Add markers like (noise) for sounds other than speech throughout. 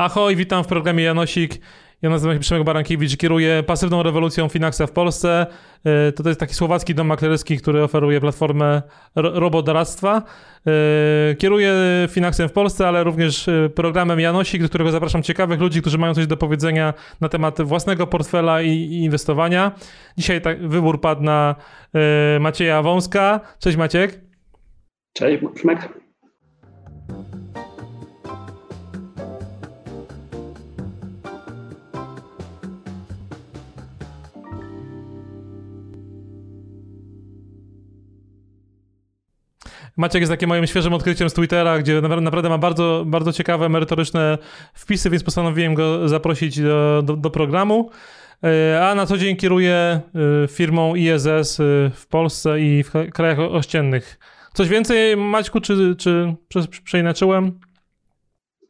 Ahoj, witam w programie Janosik. Ja nazywam się Przemek Barankiewicz, kieruję pasywną rewolucją Finaxa w Polsce. E, to, to jest taki słowacki dom maklerski, który oferuje platformę robodoradztwa. E, kieruję Finaxem w Polsce, ale również e, programem Janosik, do którego zapraszam ciekawych ludzi, którzy mają coś do powiedzenia na temat własnego portfela i, i inwestowania. Dzisiaj tak, wybór padł na Macieja Wąska. Cześć Maciek. Cześć Przemek. Maciek jest takim moim świeżym odkryciem z Twittera, gdzie naprawdę ma bardzo, bardzo ciekawe, merytoryczne wpisy, więc postanowiłem go zaprosić do, do, do programu. E, a na co dzień kieruję e, firmą ISS e, w Polsce i w krajach ościennych. Coś więcej, Maćku, czy, czy przeinaczyłem?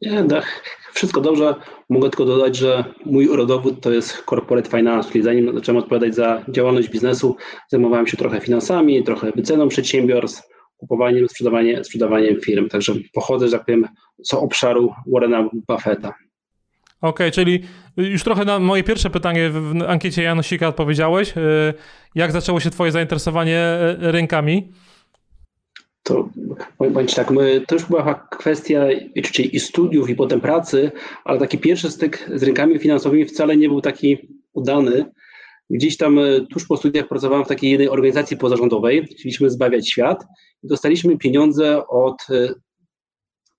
Nie, tak. Wszystko dobrze. Mogę tylko dodać, że mój rodowód to jest corporate finance, czyli zanim zacząłem odpowiadać za działalność biznesu, zajmowałem się trochę finansami, trochę wyceną przedsiębiorstw, kupowaniem, sprzedawaniem, sprzedawaniem firm. Także pochodzę, że tak powiem, z obszaru Warrena Buffetta. Okej, okay, czyli już trochę na moje pierwsze pytanie w ankiecie Janosika odpowiedziałeś. Y, jak zaczęło się twoje zainteresowanie y, rynkami? To powiem tak, my, to już była kwestia czyli i studiów, i potem pracy, ale taki pierwszy styk z rynkami finansowymi wcale nie był taki udany. Gdzieś tam e, tuż po studiach pracowałem w takiej jednej organizacji pozarządowej, chcieliśmy zbawiać świat i dostaliśmy pieniądze od e,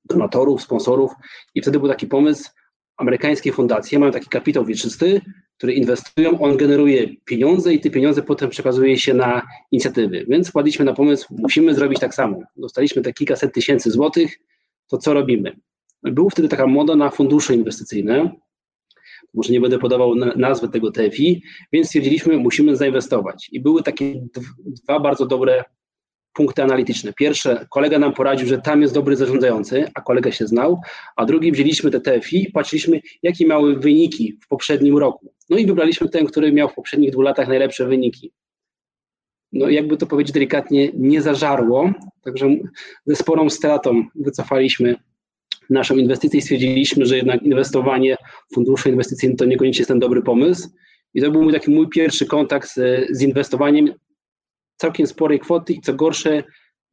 donatorów, sponsorów i wtedy był taki pomysł, amerykańskie fundacje mają taki kapitał wieczysty, który inwestują, on generuje pieniądze i te pieniądze potem przekazuje się na inicjatywy. Więc wpadliśmy na pomysł, musimy zrobić tak samo. Dostaliśmy te kilkaset tysięcy złotych, to co robimy? Był wtedy taka moda na fundusze inwestycyjne, może nie będę podawał nazwy tego TFI, więc stwierdziliśmy, musimy zainwestować. I były takie dwa bardzo dobre punkty analityczne. Pierwsze, kolega nam poradził, że tam jest dobry zarządzający, a kolega się znał, a drugi wzięliśmy te TFI i patrzyliśmy, jakie miały wyniki w poprzednim roku. No i wybraliśmy ten, który miał w poprzednich dwóch latach najlepsze wyniki. No jakby to powiedzieć delikatnie, nie zażarło, także ze sporą stratą wycofaliśmy naszą inwestycję i stwierdziliśmy, że jednak inwestowanie w fundusze inwestycyjne to niekoniecznie jest ten dobry pomysł. I to był mój taki mój pierwszy kontakt z, z inwestowaniem całkiem sporej kwoty i co gorsze,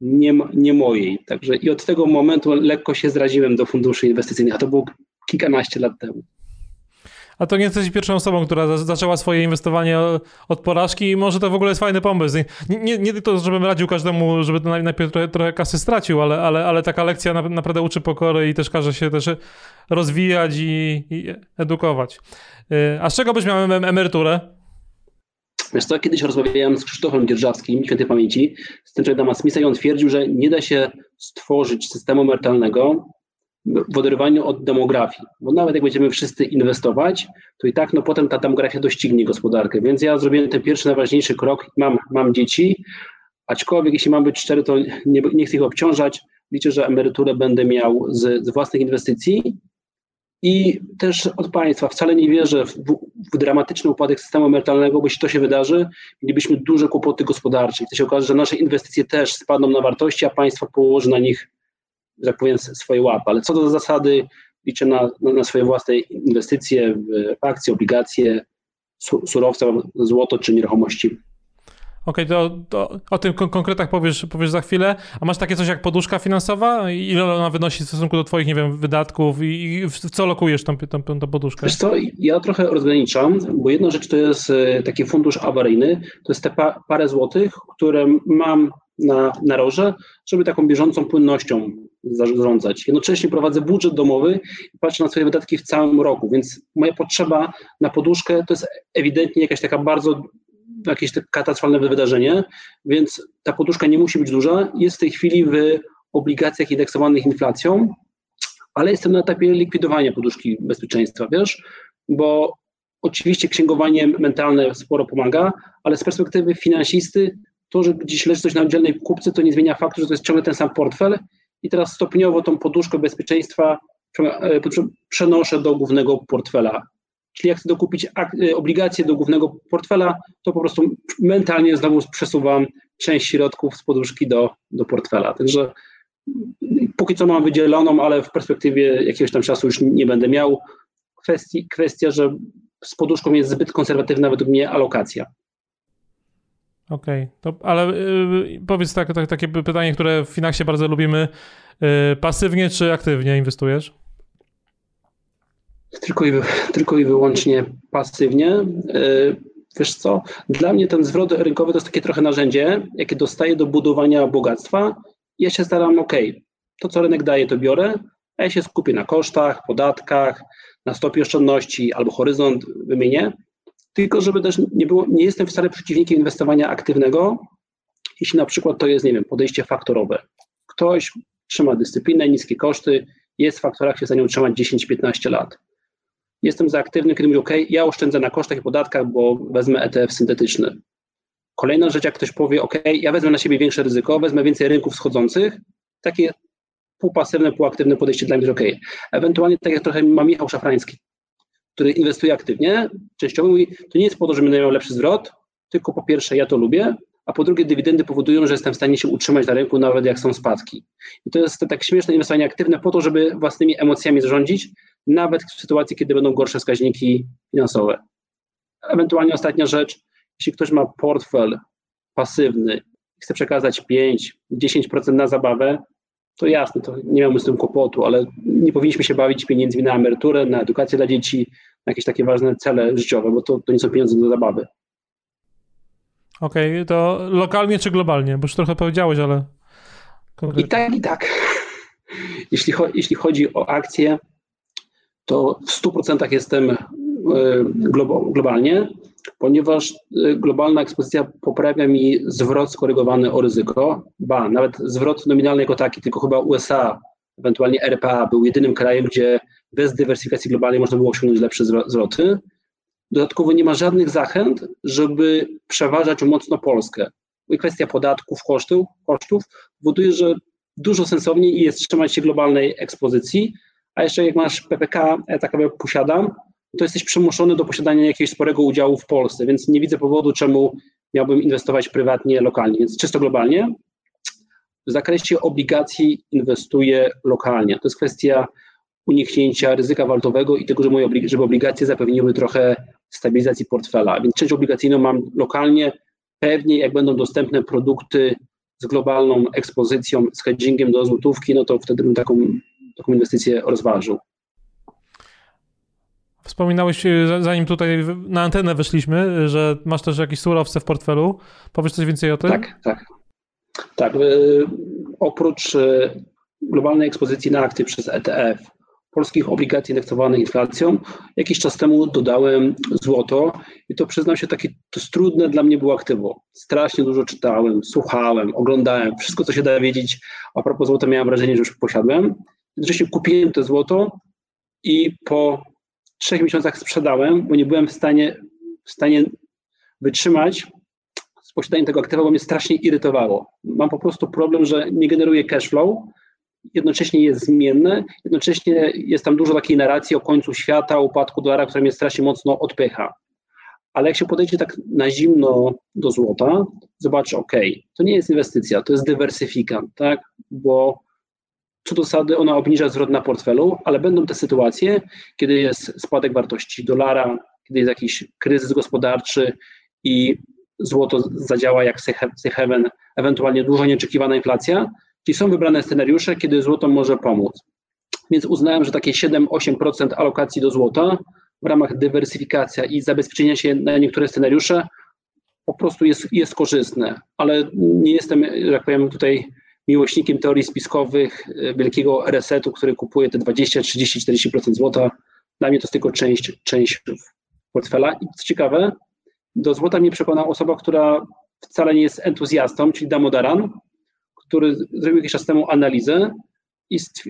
nie, nie mojej. Także i od tego momentu lekko się zraziłem do funduszy inwestycyjnych, a to było kilkanaście lat temu. A to nie jesteś pierwszą osobą, która zaczęła swoje inwestowanie od porażki i może to w ogóle jest fajny pomysł. Nie, nie, to, żebym radził każdemu, żeby najpierw trochę, trochę kasy stracił, ale, ale, ale taka lekcja naprawdę uczy pokory i też każe się też rozwijać i, i edukować. Y, a z czego byś miał emeryturę? Wiesz co, kiedyś rozmawiałem z Krzysztofem Dzierżawskim, świętej pamięci, z tym Dama Smitha i on twierdził, że nie da się stworzyć systemu emerytalnego, w oderwaniu od demografii. Bo nawet jak będziemy wszyscy inwestować, to i tak no, potem ta demografia doścignie gospodarkę. Więc ja zrobiłem ten pierwszy, najważniejszy krok. Mam, mam dzieci, aczkolwiek jeśli mam być szczery, to nie, nie chcę ich obciążać. Liczę, że emeryturę będę miał z, z własnych inwestycji i też od państwa. Wcale nie wierzę w, w, dramatyczny upadek systemu emerytalnego, bo jeśli to się wydarzy, mielibyśmy duże kłopoty gospodarcze. I to się okaże, że nasze inwestycje też spadną na wartości, a państwo położy na nich że powiem, swoje łapy. Ale co do zasady, liczę na, na swoje własne inwestycje w akcje, obligacje, surowce, złoto czy nieruchomości. Okej, okay, to, to, o tym kon konkretach powiesz, powiesz za chwilę. A masz takie coś jak poduszka finansowa? Ile ona wynosi w stosunku do twoich, nie wiem, wydatków i, w co lokujesz tą, tą, tą, poduszkę? Wiesz co, ja trochę rozgraniczam, bo jedna rzecz to jest e, taki fundusz awaryjny, to jest te pa parę złotych, które mam na, na roże, żeby taką bieżącą płynnością zarządzać. Jednocześnie prowadzę budżet domowy i patrzę na swoje wydatki w całym roku, więc moja potrzeba na poduszkę to jest ewidentnie jakaś taka bardzo jakieś katastrofalne wydarzenie, więc ta poduszka nie musi być duża. Jest w tej chwili w obligacjach indeksowanych inflacją, ale jestem na etapie likwidowania poduszki bezpieczeństwa, wiesz, bo oczywiście księgowanie mentalne sporo pomaga, ale z perspektywy finansisty to, że gdzieś leży coś na oddzielnej kupce, to nie zmienia faktu, że to jest ciągle ten sam portfel i teraz stopniowo tą poduszkę bezpieczeństwa e, przenoszę do głównego portfela, Czyli jak chcę dokupić y, obligacje do głównego portfela, to po prostu mentalnie znowu przesuwam część środków z poduszki do, do portfela. Także póki co mam wydzieloną, ale w perspektywie jakiegoś tam czasu już nie będę miał. Kwestii, kwestia, że z poduszką jest zbyt konserwatywna według mnie alokacja. Okej, okay. ale y, powiedz tak, tak, takie pytanie, które w Finaxie bardzo lubimy. Y, pasywnie czy aktywnie inwestujesz? Tylko i, tylko i wyłącznie pasywnie. Y, wiesz co, dla mnie ten zwrot rynkowy to jest takie trochę narzędzie, jakie dostaję do budowania bogactwa. Ja się staram, ok, to co rynek daje, to biorę, a ja się skupię na kosztach, podatkach, na stopie oszczędności albo horyzont wymienię, tylko żeby też nie było, nie jestem wcale przeciwnikiem inwestowania aktywnego, jeśli na przykład to jest, nie wiem, podejście faktorowe. Ktoś trzyma dyscyplinę, niskie koszty, jest w faktorach, się za nią trzymać 10-15 lat. Jestem za aktywny, kiedy mówię, OK, ja oszczędzę na kosztach i podatkach, bo wezmę ETF syntetyczny. Kolejna rzecz, jak ktoś powie, OK, ja wezmę na siebie większe ryzyko, wezmę więcej rynków schodzących, takie półpasywne, półaktywne podejście dla mnie jest OK. Ewentualnie, tak jak trochę ma Michał Szafrański, który inwestuje aktywnie, częściowo mówi, to nie jest po to, żebym miał lepszy zwrot, tylko po pierwsze ja to lubię, a po drugie dywidendy powodują, że jestem w stanie się utrzymać na rynku, nawet jak są spadki. I to jest tak śmieszne inwestowanie aktywne po to, żeby własnymi emocjami zarządzić, nawet w sytuacji, kiedy będą gorsze wskaźniki finansowe. Ewentualnie ostatnia rzecz, jeśli ktoś ma portfel pasywny chce przekazać 5-10% na zabawę, to jasne, to nie mamy z tym kłopotu, ale nie powinniśmy się bawić pieniędzmi na emeryturę, na edukację dla dzieci, jakieś takie ważne cele życiowe, bo to, to nie są pieniądze do zabawy. Okej, okay, to lokalnie czy globalnie? Bo już trochę powiedziałeś, ale. Konkretnie. I tak, i tak. Jeśli, cho jeśli chodzi o akcje, to w 100% jestem e, globalnie, ponieważ e, globalna ekspozycja poprawia mi zwrot skorygowany o ryzyko, ba, nawet zwrot nominalny jako taki, tylko chyba USA, ewentualnie RPA był jedynym krajem, gdzie bez dywersyfikacji globalnej można było osiągnąć lepsze zwroty. Dodatkowo nie ma żadnych zachęt, żeby przeważać mocno Polskę. I kwestia podatków, kosztów, kosztów powoduje, że dużo sensowniej jest trzymać się globalnej ekspozycji, a jeszcze jak masz PPK, ja tak naprawdę posiadam, to jesteś przymuszony do posiadania jakiegoś sporego udziału w Polsce, więc nie widzę powodu, czemu miałbym inwestować prywatnie, lokalnie, więc czysto globalnie. W zakresie obligacji inwestuję lokalnie. To jest kwestia uniknięcia ryzyka walutowego i tego, żeby obligacje zapewniły trochę stabilizacji portfela. Więc część obligacyjną mam lokalnie. Pewnie jak będą dostępne produkty z globalną ekspozycją, z hedgingiem do złotówki, no to wtedy bym taką, taką inwestycję rozważył. Wspominałeś, e, zanim tutaj na antenę weszliśmy, że masz też jakieś surowce w portfelu. Powiesz coś więcej o tym? Tak, tak. Tak. E, oprócz e, globalnej ekspozycji na akty przez ETF, polskich obligacji indeksowanych inflacją. Jakiś czas temu dodałem złoto i to przyznam się, takie to trudne dla mnie było aktywo. Strasznie dużo czytałem, słuchałem, oglądałem, wszystko co się da wiedzieć. A propos złota miałem wrażenie, że już posiadłem. Jednocześnie kupiłem to złoto i po trzech miesiącach sprzedałem, bo nie byłem w stanie, w stanie wytrzymać z posiadaniem tego aktywa, bo mnie strasznie irytowało. Mam po prostu problem, że nie generuje cash flow, jednocześnie jest zmienne, jednocześnie jest tam dużo takiej narracji o końcu świata, upadku dolara, która mnie strasznie mocno odpycha. Ale jak się podejdzie tak na zimno do złota, zobaczy, ok, to nie jest inwestycja, to jest dywersyfikant, tak? Bo co do zasady ona obniża zwrot na portfelu, ale będą te sytuacje, kiedy jest spadek wartości dolara, kiedy jest jakiś kryzys gospodarczy i złoto zadziała jak safe ewentualnie dużo nieoczekiwana inflacja, Są wybrane scenariusze, kiedy złoto może pomóc. Więc uznałem, że takie 7-8% alokacji do złota w ramach dywersyfikacji i zabezpieczenia się na niektóre scenariusze po prostu jest, jest korzystne, ale nie jestem, jak powiem tutaj, miłośnikiem teorii spiskowych, e, wielkiego resetu, który kupuje te 20, 30, 40% złota. Dla mnie to jest tylko część, część portfela. I co ciekawe, do złota mnie przekonała osoba, która wcale nie jest entuzjastą, czyli Damodaran, który zrobił jakiś czas temu analizę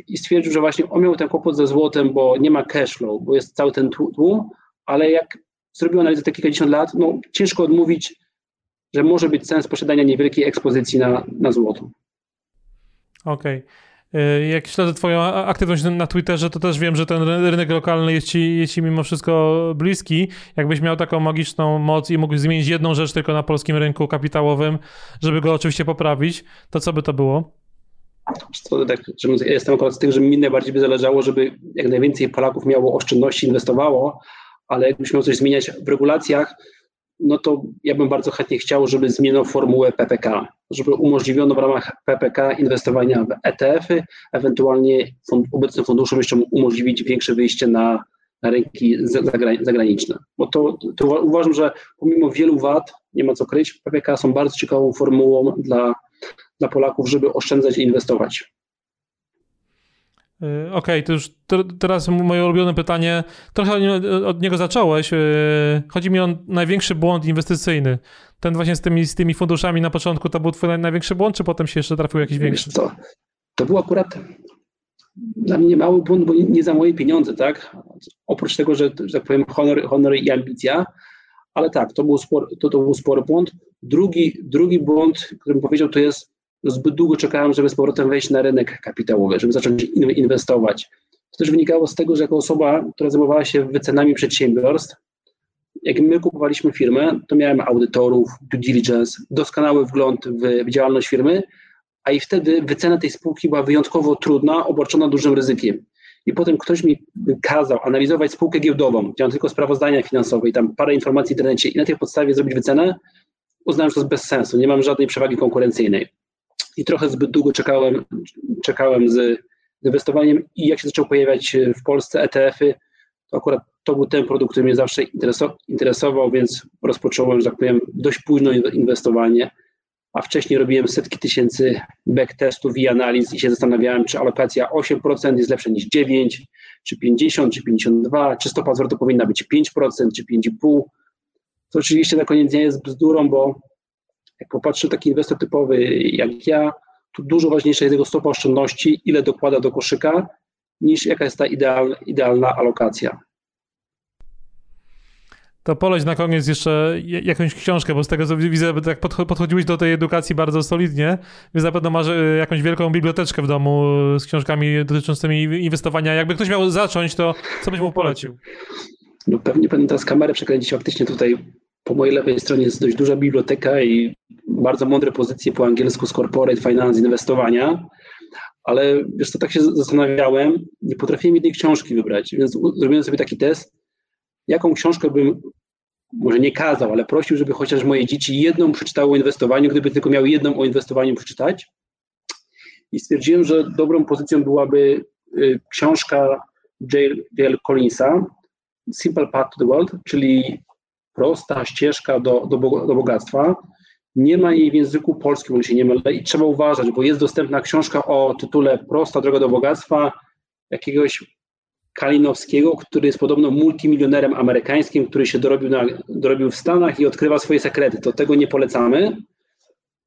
i stwierdził, że właśnie on miał ten kłopot ze złotem, bo nie ma cash flow, bo jest cały ten tłum, ale jak zrobił analizę te kilkadziesiąt lat, no ciężko odmówić, że może być sens posiadania niewielkiej ekspozycji na, na złoto. Okej. E, jak śledzę twoją aktywność na Twitterze, to też wiem, że ten rynek lokalny jest ci, jest ci mimo wszystko bliski. Jakbyś miał taką magiczną moc i mógłbyś zmienić jedną rzecz tylko na polskim rynku kapitałowym, żeby go oczywiście poprawić, to co by to było? Tak, ja jestem akurat z tych, że mi najbardziej by zależało, żeby jak najwięcej Polaków miało oszczędności, inwestowało, ale jakbyś miał coś zmieniać w regulacjach, no to ja bym bardzo chętnie chciał, żeby zmieniono formułę PPK, żeby umożliwiono w ramach PPK inwestowania w ETF-y, ewentualnie fund, obecnym funduszom jeszcze umożliwić większe wyjście na, rynki zagraniczne. Bo to, to uważam, że pomimo wielu wad, nie ma co kryć, PPK są bardzo ciekawą formułą dla, dla Polaków, żeby oszczędzać i inwestować. Y, okej, okay, to już teraz moje ulubione pytanie. Trochę od niego zacząłeś. Y, chodzi mi o największy błąd inwestycyjny. Ten właśnie z tymi, z tymi funduszami na początku to był twój największy błąd, czy potem się jeszcze trafił jakiś większy? Co? To był akurat dla mnie mały błąd, bo nie za moje pieniądze, tak? Oprócz tego, że, że tak powiem honor, honor i ambicja, ale tak, to był, spor, to, to był spory błąd. Drugi, drugi błąd, którym powiedział, to jest zbyt długo czekałem, żeby z powrotem wejść na rynek kapitałowy, żeby zacząć inwestować. To też wynikało z tego, że jako osoba, która zajmowała się wycenami przedsiębiorstw, jak my kupowaliśmy firmę, to miałem audytorów, due diligence, doskonały wgląd w działalność firmy, a i wtedy wycena tej spółki była wyjątkowo trudna, obarczona dużym ryzykiem. I potem ktoś mi kazał analizować spółkę giełdową, gdzie mam tylko sprawozdania finansowe i tam parę informacji w internecie i na tej podstawie zrobić wycenę, uznałem, że to jest bez sensu, nie mam żadnej przewagi konkurencyjnej i trochę zbyt długo czekałem, czekałem z inwestowaniem i jak się zaczął pojawiać w Polsce ETF-y, to akurat to był ten produkt, który mnie zawsze interesował, więc rozpocząłem, że tak powiem, dość późno inwestowanie, a wcześniej robiłem setki tysięcy backtestów i analiz i się zastanawiałem, czy alokacja 8% jest lepsza niż 9%, czy 50%, czy 52%, czy stopa zwrotu powinna być 5%, czy 5,5%. To oczywiście na koniec dnia jest bzdurą, bo jak popatrzy taki inwestor typowy jak ja, to dużo ważniejsza jest jego stopa oszczędności, ile dokłada do koszyka, niż jaka jest ta idealna, idealna alokacja. To poleć na koniec jeszcze jakąś książkę, bo z tego co widzę, tak podchodziłeś do tej edukacji bardzo solidnie, więc na pewno masz e, jakąś wielką biblioteczkę w domu z książkami dotyczącymi inwestowania. Jakby ktoś miał zacząć, to co byś mu polecił? No pewnie będę teraz kamerę przekręcić. Faktycznie tutaj po mojej lewej stronie jest dość duża biblioteka i bardzo mądre pozycje po angielsku z corporate finance, inwestowania, ale wiesz co, tak się zastanawiałem, nie potrafiłem jednej książki wybrać, więc zrobiłem sobie taki test, jaką książkę bym może nie kazał, ale prosił, żeby chociaż moje dzieci jedną przeczytało o inwestowaniu, gdyby tylko miały jedną o inwestowaniu przeczytać. I stwierdziłem, że dobrą pozycją byłaby y, książka J.L. Collinsa, Simple Path to the World, czyli prosta ścieżka do, do, do bogactwa. Nie ma jej w języku polskim, się nie mylę, i trzeba uważać, bo jest dostępna książka o tytule Prosta droga do bogactwa jakiegoś Kalinowskiego, który jest podobno multimilionerem amerykańskim, który się dorobił, na, dorobił w Stanach i odkrywa swoje sekrety. To tego nie polecamy.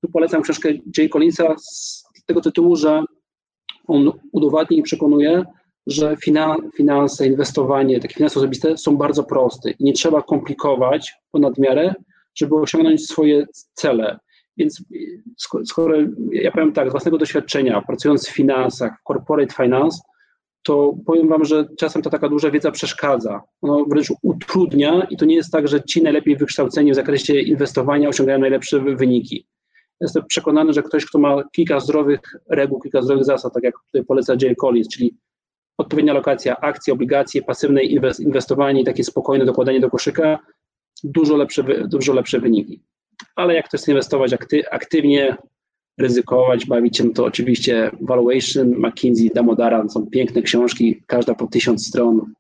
Tu polecam książkę J. Collinsa z tego tytułu, że on udowadnia i przekonuje, że finanse, inwestowanie, takie finanse osobiste są bardzo proste i nie trzeba komplikować ponad miarę, żeby osiągnąć swoje cele. Więc skoro ja powiem tak, z własnego doświadczenia, pracując w finansach, w corporate finance, to powiem Wam, że czasem ta taka duża wiedza przeszkadza. Ono wręcz utrudnia i to nie jest tak, że ci najlepiej wykształceni w zakresie inwestowania osiągają najlepsze wyniki. Jestem przekonany, że ktoś, kto ma kilka zdrowych reguł, kilka zdrowych zasad, tak jak tutaj poleca Jay Collins, czyli odpowiednia lokacja akcji, obligacje, pasywne inwestowanie i takie spokojne dokładanie do koszyka, dużo lepsze, dużo lepsze wyniki. Ale jak chcesz inwestować akty, aktywnie, ryzykować, bawić się, to oczywiście Valuation, McKinsey, Damodaran są piękne książki, każda po tysiąc stron,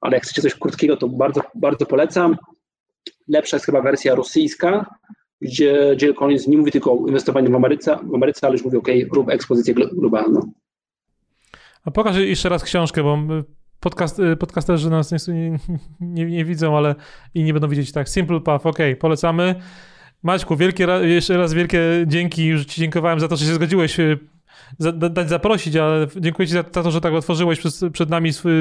ale jak chcecie coś krótkiego, to bardzo, bardzo polecam. Lepsza jest chyba wersja rosyjska, gdzie Jill Collins nie mówi tylko o inwestowaniu w Ameryce, w Ameryce ale już mówi, OK, rób ekspozycję globalną. A pokaż jeszcze raz książkę, bo podcast, y, podcasterzy nas nie, nie, nie, widzą, ale i nie będą widzieć tak. Simple Path, ok, polecamy. Maćku, wielkie, jeszcze raz wielkie dzięki. Już ci dziękowałem za to, że się zgodziłeś y, dać zaprosić, ale dziękuję ci za, to, że tak otworzyłeś przed, przed nami swój,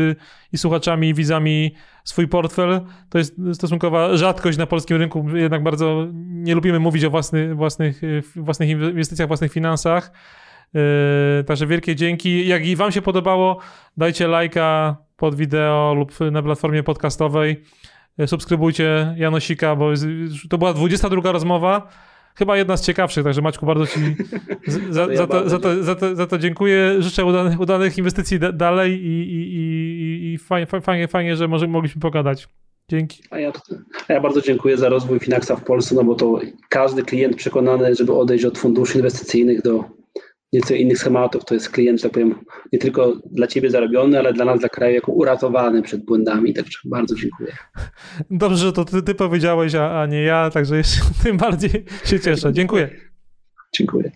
i słuchaczami, i widzami swój portfel. To jest stosunkowa rzadkość na polskim rynku. Jednak bardzo nie lubimy mówić o własnych, własnych, y, własnych inwestycjach, własnych finansach. Także wielkie dzięki. Jak i wam się podobało, dajcie lajka pod wideo lub na platformie podcastowej. Subskrybujcie Janosika, bo to była 22 rozmowa chyba jedna z ciekawszych, także Maćku, bardzo Ci (laughs) za, to, ja za, to, za, to, za, to, za to dziękuję. Życzę udanych, udanych inwestycji dalej i, i, i, i fajnie, fajnie, fajnie, że może, mogliśmy pogadać. Dzięki. A ja, a ja bardzo dziękuję za rozwój Finaxa w Polsce, no bo to każdy klient przekonany, żeby odejść od funduszy inwestycyjnych do nieco innych schematów. To jest klient, że tak powiem, nie tylko dla Ciebie zarobiony, ale dla nas, dla kraju, jako uratowany przed błędami. Także bardzo dziękuję. Dobrze, że to Ty, ty powiedziałeś, a, a nie ja, także jeszcze (laughs) tym bardziej się cieszę. Dziękuję. Dziękuję.